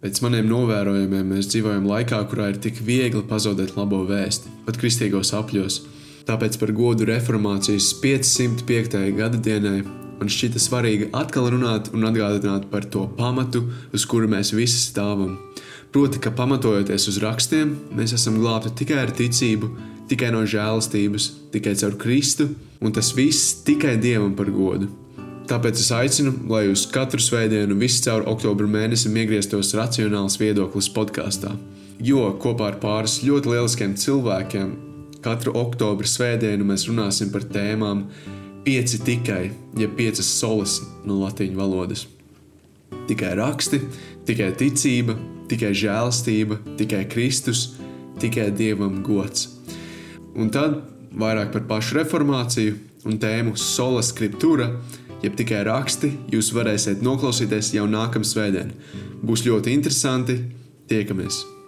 Pēc maniem novērojumiem mēs dzīvojam laikā, kurā ir tik viegli pazaudēt labo vēsti, pat kristīgos apļos. Tāpēc par godu reformācijas 505. gada dienai man šķita svarīgi atkal runāt un atgādināt par to pamatu, uz kuru mēs visi stāvam. Proti, ka pamatojoties uz rakstiem, mēs esam glābti tikai ar ticību, tikai no žēlastības, tikai caur Kristu, un tas viss tikai Dievam par godu. Tāpēc es aicinu, lai uz katru svētdienu visu caur oktobra mēnesim iegrieztos racionāls viedoklis podkāstā. Jo kopā ar pāris ļoti lieliskiem cilvēkiem katru oktobra svētdienu mēs runāsim par tēmām pieci tikai, ja piecas solis no latīņu valodas. Tikai raksti, tikai ticība, tikai žēlastība, tikai Kristus, tikai Dievam gods. Un tad vairāk par pašu reformāciju un tēmu sola scriptura jeb tikai raksti, jūs varēsiet noklausīties jau nākamā svētdienā. Būs ļoti interesanti. Tiekamies!